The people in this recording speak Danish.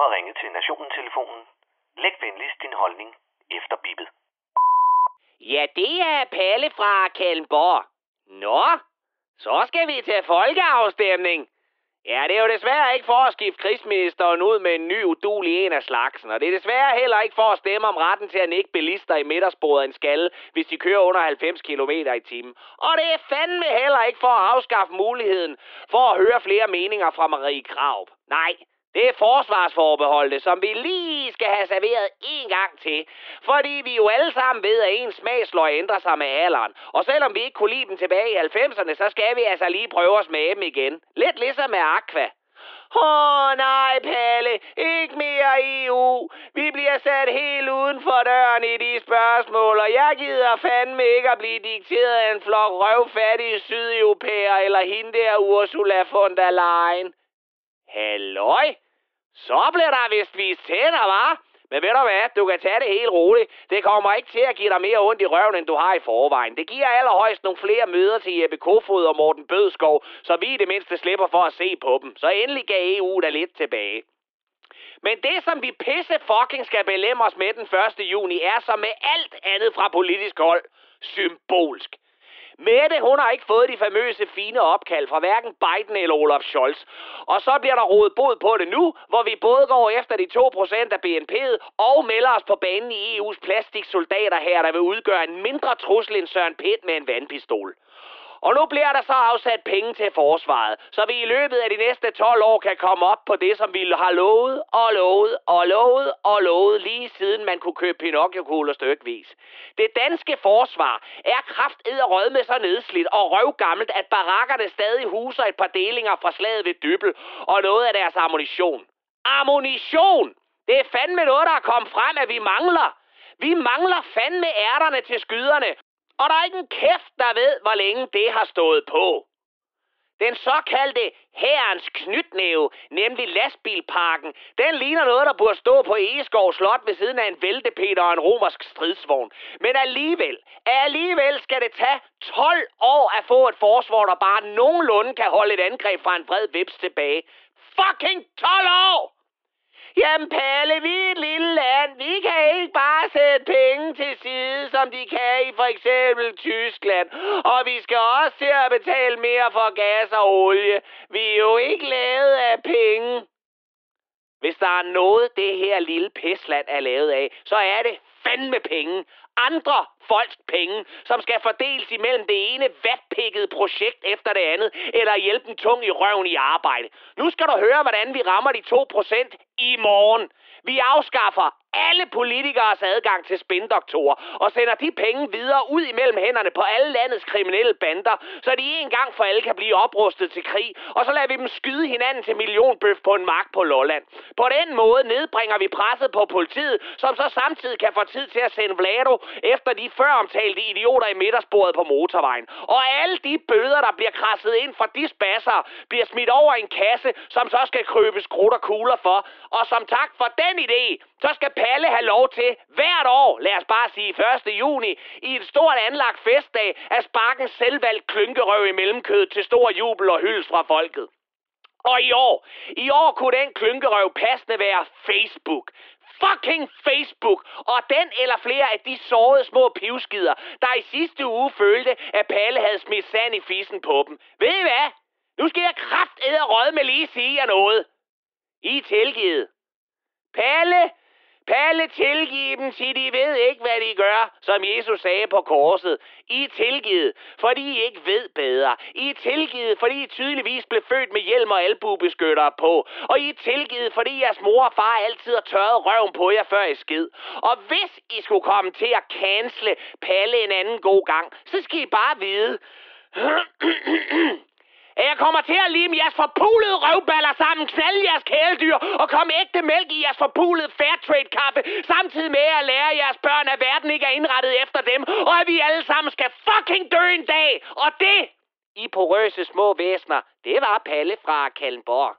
har ringet til Nationen-telefonen. Læg venligst din holdning efter bippet. Ja, det er Palle fra Kalmborg. Nå, så skal vi til folkeafstemning. Ja, det er jo desværre ikke for at skifte krigsministeren ud med en ny udulig en af slagsen, og det er desværre heller ikke for at stemme om retten til at nikke bilister i midtersporet en skalle, hvis de kører under 90 km i timen. Og det er fandme heller ikke for at afskaffe muligheden for at høre flere meninger fra Marie Krav. Nej, det er forsvarsforbeholdet, som vi lige skal have serveret en gang til. Fordi vi jo alle sammen ved, at ens smagsløg ændrer sig med alderen. Og selvom vi ikke kunne lide dem tilbage i 90'erne, så skal vi altså lige prøve at smage dem igen. Lidt ligesom med Aqua. Åh oh, nej, Palle, ikke mere EU. Vi bliver sat helt uden for døren i de spørgsmål, og jeg gider fandme ikke at blive dikteret af en flok røvfattige sydeuropæer eller hende der Ursula von der Leyen. Halløj? Så bliver der vist vist tænder, hva'? Men ved du hvad, du kan tage det helt roligt. Det kommer ikke til at give dig mere ondt i røven, end du har i forvejen. Det giver allerhøjst nogle flere møder til Jeppe Kofod og Morten Bødskov, så vi i det mindste slipper for at se på dem. Så endelig gav EU da lidt tilbage. Men det, som vi pisse fucking skal belemme os med den 1. juni, er som med alt andet fra politisk hold symbolsk. Mette, hun har ikke fået de famøse fine opkald fra hverken Biden eller Olaf Scholz. Og så bliver der rodet bod på det nu, hvor vi både går efter de 2% af BNP'et og melder os på banen i EU's plastiksoldater her, der vil udgøre en mindre trussel end Søren Pitt med en vandpistol. Og nu bliver der så afsat penge til forsvaret, så vi i løbet af de næste 12 år kan komme op på det, som vi har lovet og lovet og lovet og lovet lige siden man kunne købe Pinocchio-kugler stykvis. Det danske forsvar er kraft rød med så nedslidt og røvgammelt, at barakkerne stadig huser et par delinger fra slaget ved Dybbel og noget af deres ammunition. Ammunition! Det er fandme noget, der er kommet frem, at vi mangler. Vi mangler fandme ærterne til skyderne, og der er ikke en kæft, der ved, hvor længe det har stået på. Den såkaldte herrens knytnæve, nemlig lastbilparken, den ligner noget, der burde stå på Egeskov Slot ved siden af en væltepeter og en romersk stridsvogn. Men alligevel, alligevel skal det tage 12 år at få et forsvar, der bare nogenlunde kan holde et angreb fra en vred vips tilbage. Fucking 12 år! Jamen Palle, vi er et lille land. Vi kan ikke bare sætte som de kan i for eksempel Tyskland. Og vi skal også til at betale mere for gas og olie. Vi er jo ikke lavet af penge. Hvis der er noget, det her lille pisland er lavet af, så er det fandme penge. Andre folks penge, som skal fordeles imellem det ene vatpikkede projekt efter det andet, eller hjælpe en tung i røven i arbejde. Nu skal du høre, hvordan vi rammer de 2% i morgen. Vi afskaffer alle politikers adgang til spindoktorer og sender de penge videre ud imellem hænderne på alle landets kriminelle bander, så de en gang for alle kan blive oprustet til krig, og så lader vi dem skyde hinanden til millionbøf på en mark på Lolland. På den måde nedbringer vi presset på politiet, som så samtidig kan få tid til at sende Vlado efter de før omtalte idioter i midtersporet på motorvejen. Og alle de bøder, der bliver krasset ind fra de spasser, bliver smidt over i en kasse, som så skal krøbes krudt og kugler for. Og som tak for den idé, så skal Palle have lov til hvert år, lad os bare sige 1. juni, i et stort anlagt festdag, at sparke en selvvalgt klynkerøv i mellemkødet til stor jubel og hyldes fra folket. Og i år, i år kunne den klynkerøv passende være Facebook fucking Facebook og den eller flere af de sårede små pivskider, der i sidste uge følte, at Palle havde smidt sand i fissen på dem. Ved I hvad? Nu skal jeg kraft med lige sige jer noget. I er tilgivet. Palle, Palle, tilgiv dem, til de ved ikke, hvad de gør, som Jesus sagde på korset. I er tilgivet, fordi I ikke ved bedre. I er tilgivet, fordi I tydeligvis blev født med hjelm og albubeskyttere på. Og I er tilgivet, fordi jeres mor og far altid har tørret røven på jer, før I skid. Og hvis I skulle komme til at cancele Palle en anden god gang, så skal I bare vide... at jeg kommer til at lime jeres forpulede røvballer sammen, knalde jeres kæledyr og komme ægte mælk i jeres forpulede fairtrade kaffe, samtidig med at lære jeres børn, at verden ikke er indrettet efter dem, og at vi alle sammen skal fucking dø en dag. Og det, I porøse små væsner, det var Palle fra Kallenborg.